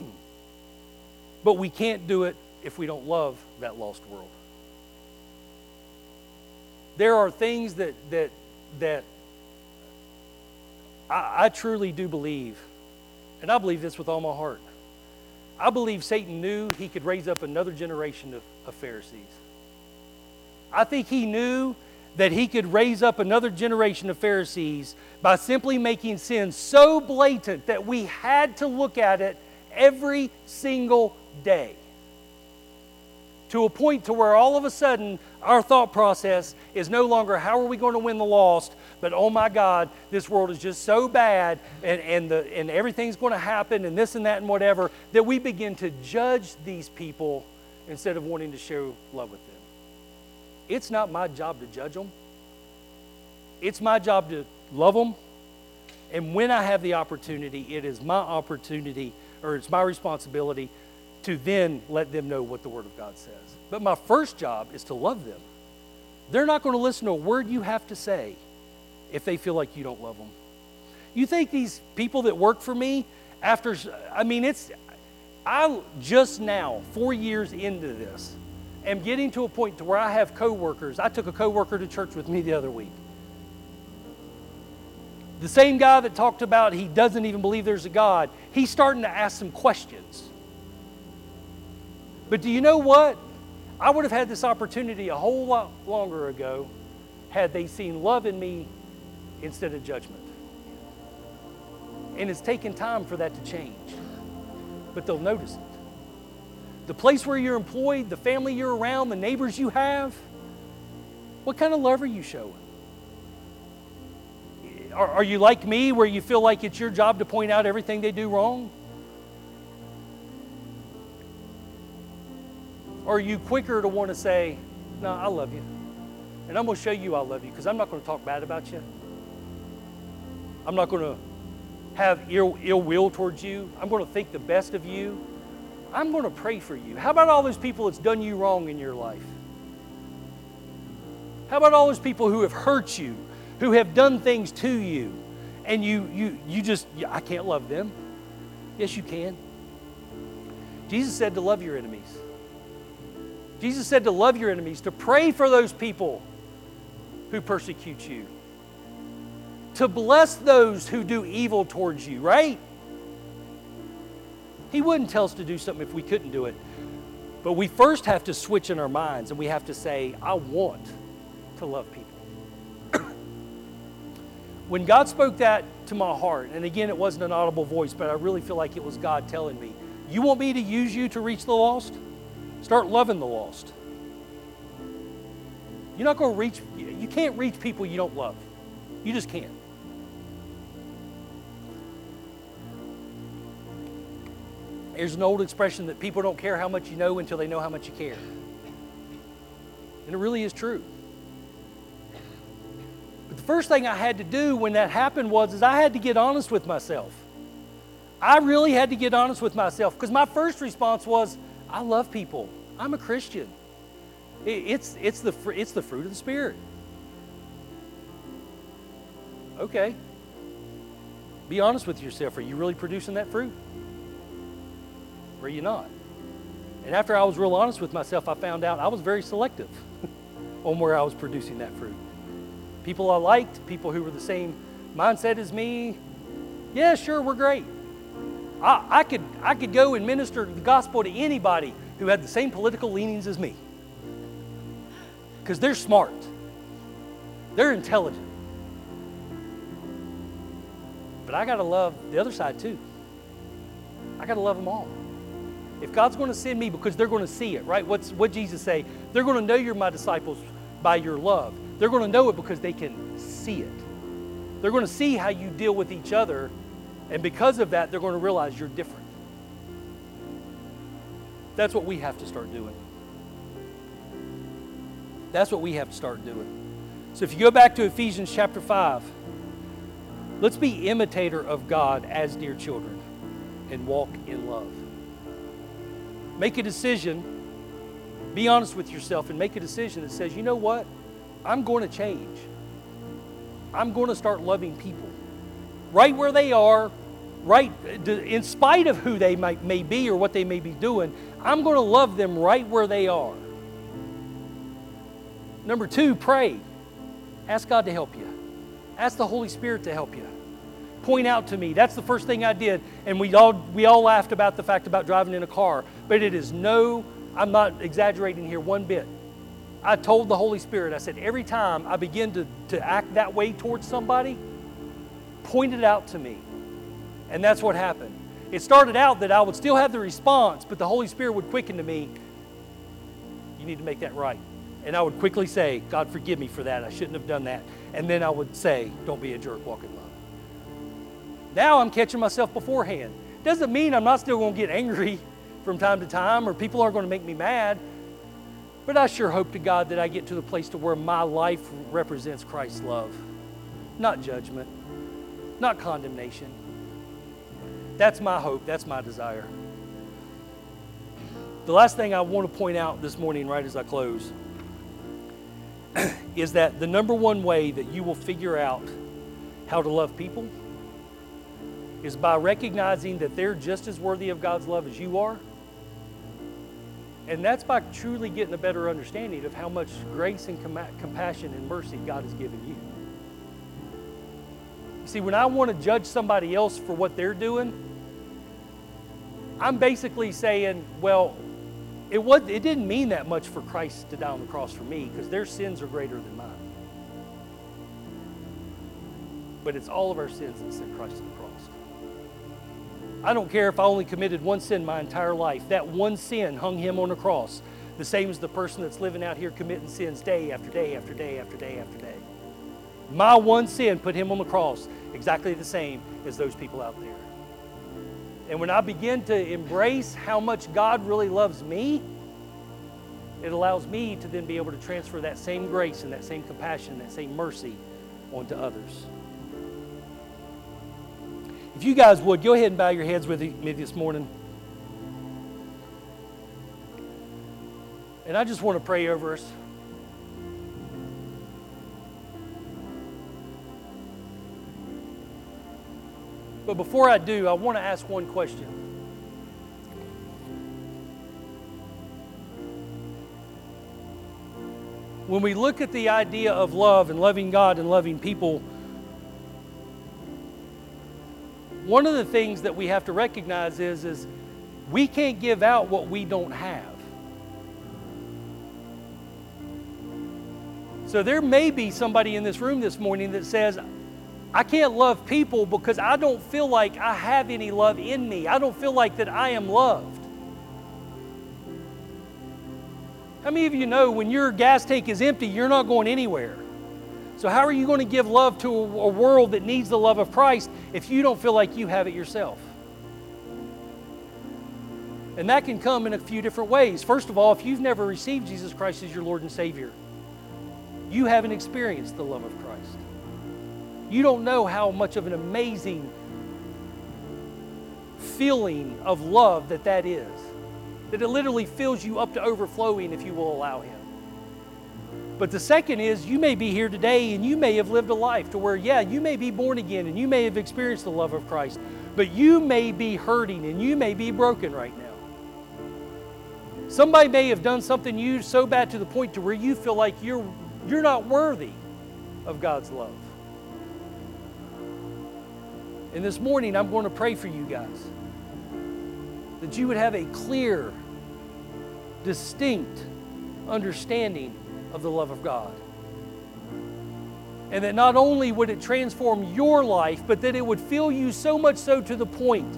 but we can't do it if we don't love that lost world. There are things that, that, that I, I truly do believe, and I believe this with all my heart. I believe Satan knew he could raise up another generation of, of Pharisees. I think he knew that he could raise up another generation of Pharisees by simply making sin so blatant that we had to look at it every single day. To a point to where all of a sudden our thought process is no longer how are we going to win the lost, but oh my God, this world is just so bad and, and, the, and everything's going to happen and this and that and whatever, that we begin to judge these people instead of wanting to show love with them. It's not my job to judge them. It's my job to love them. And when I have the opportunity, it is my opportunity or it's my responsibility to then let them know what the Word of God says. But my first job is to love them. They're not going to listen to a word you have to say if they feel like you don't love them. You think these people that work for me, after, I mean, it's, I just now, four years into this, am getting to a point to where I have coworkers. I took a coworker to church with me the other week. The same guy that talked about he doesn't even believe there's a God, he's starting to ask some questions. But do you know what? I would have had this opportunity a whole lot longer ago had they seen love in me instead of judgment. And it's taken time for that to change. But they'll notice it the place where you're employed, the family you're around, the neighbors you have? What kind of love are you showing? Are, are you like me where you feel like it's your job to point out everything they do wrong? Or are you quicker to want to say, No, I love you. And I'm going to show you I love you because I'm not going to talk bad about you. I'm not going to have ill, ill will towards you. I'm going to think the best of you. I'm going to pray for you. How about all those people that's done you wrong in your life? How about all those people who have hurt you, who have done things to you, and you you you just I can't love them? Yes, you can. Jesus said to love your enemies. Jesus said to love your enemies, to pray for those people who persecute you, to bless those who do evil towards you, right? He wouldn't tell us to do something if we couldn't do it. But we first have to switch in our minds and we have to say, I want to love people. when God spoke that to my heart, and again, it wasn't an audible voice, but I really feel like it was God telling me, You want me to use you to reach the lost? Start loving the lost. You're not going to reach, you can't reach people you don't love. You just can't. There's an old expression that people don't care how much you know until they know how much you care. And it really is true. But the first thing I had to do when that happened was is I had to get honest with myself. I really had to get honest with myself because my first response was, I love people. I'm a Christian. It's, it's, the, it's the fruit of the Spirit. Okay. Be honest with yourself. Are you really producing that fruit? Are you not? And after I was real honest with myself, I found out I was very selective on where I was producing that fruit. People I liked, people who were the same mindset as me, yeah, sure, we're great. I, I, could, I could go and minister the gospel to anybody who had the same political leanings as me. Because they're smart, they're intelligent. But I got to love the other side too. I got to love them all. If God's going to send me because they're going to see it, right? What's what Jesus say? They're going to know you're my disciples by your love. They're going to know it because they can see it. They're going to see how you deal with each other, and because of that, they're going to realize you're different. That's what we have to start doing. That's what we have to start doing. So if you go back to Ephesians chapter 5, let's be imitator of God as dear children and walk in love. Make a decision, be honest with yourself, and make a decision that says, you know what? I'm going to change. I'm going to start loving people right where they are, right in spite of who they might, may be or what they may be doing. I'm going to love them right where they are. Number two, pray. Ask God to help you. Ask the Holy Spirit to help you. Point out to me. That's the first thing I did. And we all, we all laughed about the fact about driving in a car. But it is no, I'm not exaggerating here one bit. I told the Holy Spirit, I said, every time I begin to, to act that way towards somebody, point it out to me. And that's what happened. It started out that I would still have the response, but the Holy Spirit would quicken to me, you need to make that right. And I would quickly say, God, forgive me for that. I shouldn't have done that. And then I would say, don't be a jerk, walk in love. Now I'm catching myself beforehand. Doesn't mean I'm not still going to get angry from time to time or people are going to make me mad. But I sure hope to God that I get to the place to where my life represents Christ's love, not judgment, not condemnation. That's my hope. That's my desire. The last thing I want to point out this morning, right as I close, is that the number one way that you will figure out how to love people is by recognizing that they're just as worthy of God's love as you are and that's by truly getting a better understanding of how much grace and com- compassion and mercy God has given you. See, when I want to judge somebody else for what they're doing, I'm basically saying, well, it, was, it didn't mean that much for Christ to die on the cross for me because their sins are greater than mine. But it's all of our sins that sent Christ to the cross. I don't care if I only committed one sin my entire life. That one sin hung him on a cross, the same as the person that's living out here committing sins day after day after day after day after day. My one sin put him on the cross, exactly the same as those people out there. And when I begin to embrace how much God really loves me, it allows me to then be able to transfer that same grace and that same compassion, that same mercy onto others. If you guys would, go ahead and bow your heads with me this morning. And I just want to pray over us. But before I do, I want to ask one question. When we look at the idea of love and loving God and loving people, one of the things that we have to recognize is, is we can't give out what we don't have. So there may be somebody in this room this morning that says, I can't love people because I don't feel like I have any love in me. I don't feel like that I am loved. How many of you know when your gas tank is empty, you're not going anywhere? So, how are you going to give love to a, world that needs the love of Christ if you don't feel like you have it yourself? And that can come in a few different ways. First of all, if you've never received Jesus Christ as your Lord and Savior, you haven't experienced the love of Christ. You don't know how much of an amazing feeling of love that that is. That it literally fills you up to overflowing if you will allow Him. But the second is you may be here today and you may have lived a life to where, yeah, you may be born again and you may have experienced the love of Christ, but you may be hurting and you may be broken right now. Somebody may have done something you so bad to the point to where you feel like you're, you're not worthy of God's love. And this morning, I'm going to pray for you guys that you would have a clear, distinct understanding of the love of God. And that not only would it transform your life, but that it would fill you so much so to the point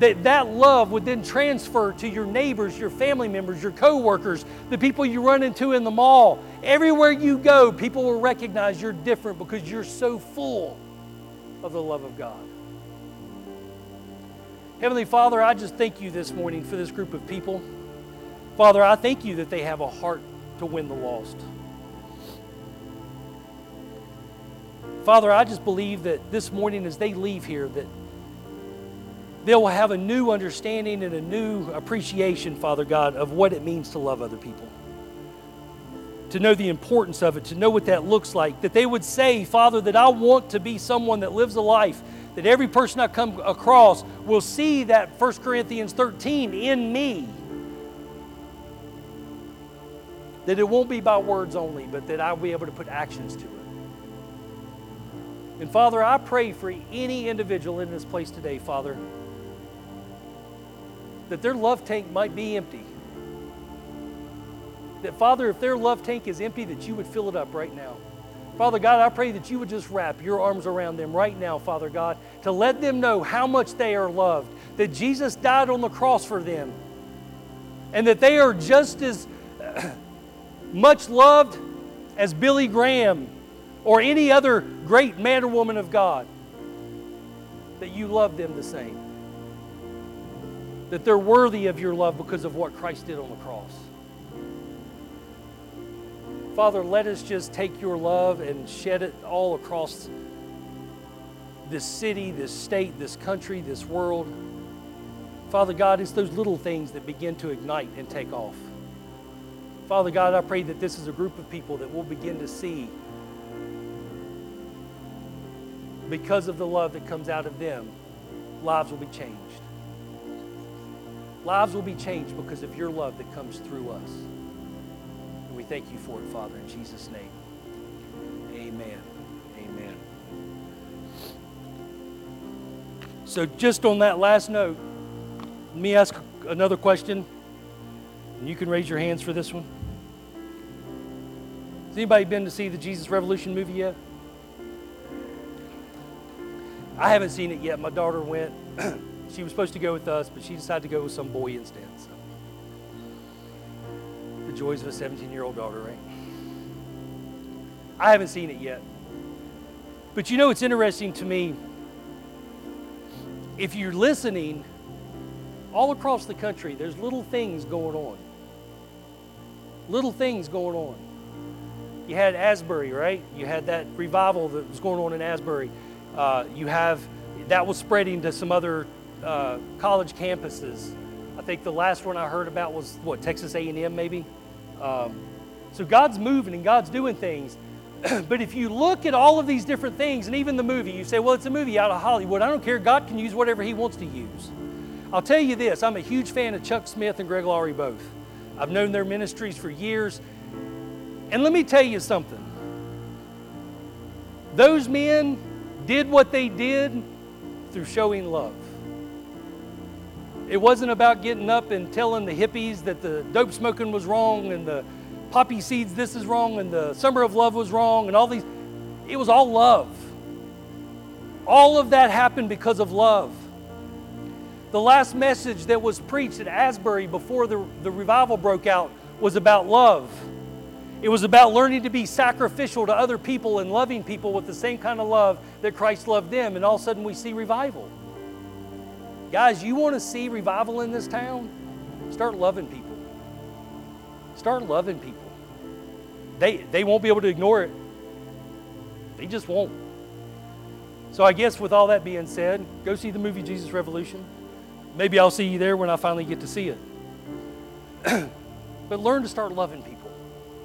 that that love would then transfer to your neighbors, your family members, your coworkers, the people you run into in the mall. Everywhere you go, people will recognize you're different because you're so full of the love of God. Heavenly Father, I just thank you this morning for this group of people. Father, I thank you that they have a heart to win the lost. Father, I just believe that this morning as they leave here that they will have a new understanding and a new appreciation, Father God, of what it means to love other people. To know the importance of it, to know what that looks like. That they would say, Father, that I want to be someone that lives a life that every person I come across will see that 1 Corinthians 13 in me. That it won't be by words only, but that I'll be able to put actions to it. And Father, I pray for any individual in this place today, Father, that their love tank might be empty. That, Father, if their love tank is empty, that you would fill it up right now. Father God, I pray that you would just wrap your arms around them right now, Father God, to let them know how much they are loved, that Jesus died on the cross for them, and that they are just as much loved as Billy Graham or any other great man or woman of God, that you love them the same that they're worthy of your love because of what Christ did on the cross. Father, let us just take your love and shed it all across this city, this state, this country, this world. Father God, it's those little things that begin to ignite and take off. Father God, I pray that this is a group of people that will begin to see because of the love that comes out of them, lives will be changed. Lives will be changed because of your love that comes through us. And we thank you for it, Father, in Jesus' name. Amen. Amen. So, just on that last note, let me ask another question. And you can raise your hands for this one. Has anybody been to see the Jesus Revolution movie yet? I haven't seen it yet. My daughter went. She was supposed to go with us, but she decided to go with some boy instead. So. The joys of a 17 year old daughter, right? I haven't seen it yet. But you know, it's interesting to me. If you're listening, all across the country, there's little things going on. Little things going on. You had Asbury, right? You had that revival that was going on in Asbury. Uh, you have that was spreading to some other uh, college campuses. I think the last one I heard about was what Texas A&M maybe. Um, so God's moving and God's doing things. but if you look at all of these different things, and even the movie, you say, well, it's a movie out of Hollywood. I don't care. God can use whatever He wants to use. I'll tell you this I'm a huge fan of Chuck Smith and Greg Laurie both. I've known their ministries for years. And let me tell you something those men did what they did through showing love. It wasn't about getting up and telling the hippies that the dope smoking was wrong and the poppy seeds this is wrong and the summer of love was wrong and all these. It was all love. All of that happened because of love. The last message that was preached at Asbury before the, the revival broke out was about love. It was about learning to be sacrificial to other people and loving people with the same kind of love that Christ loved them. And all of a sudden we see revival. Guys, you want to see revival in this town? Start loving people. Start loving people. They, they won't be able to ignore it. They just won't. So I guess with all that being said, go see the movie Jesus Revolution. maybe I'll see you there when I finally get to see it. but learn to start loving people.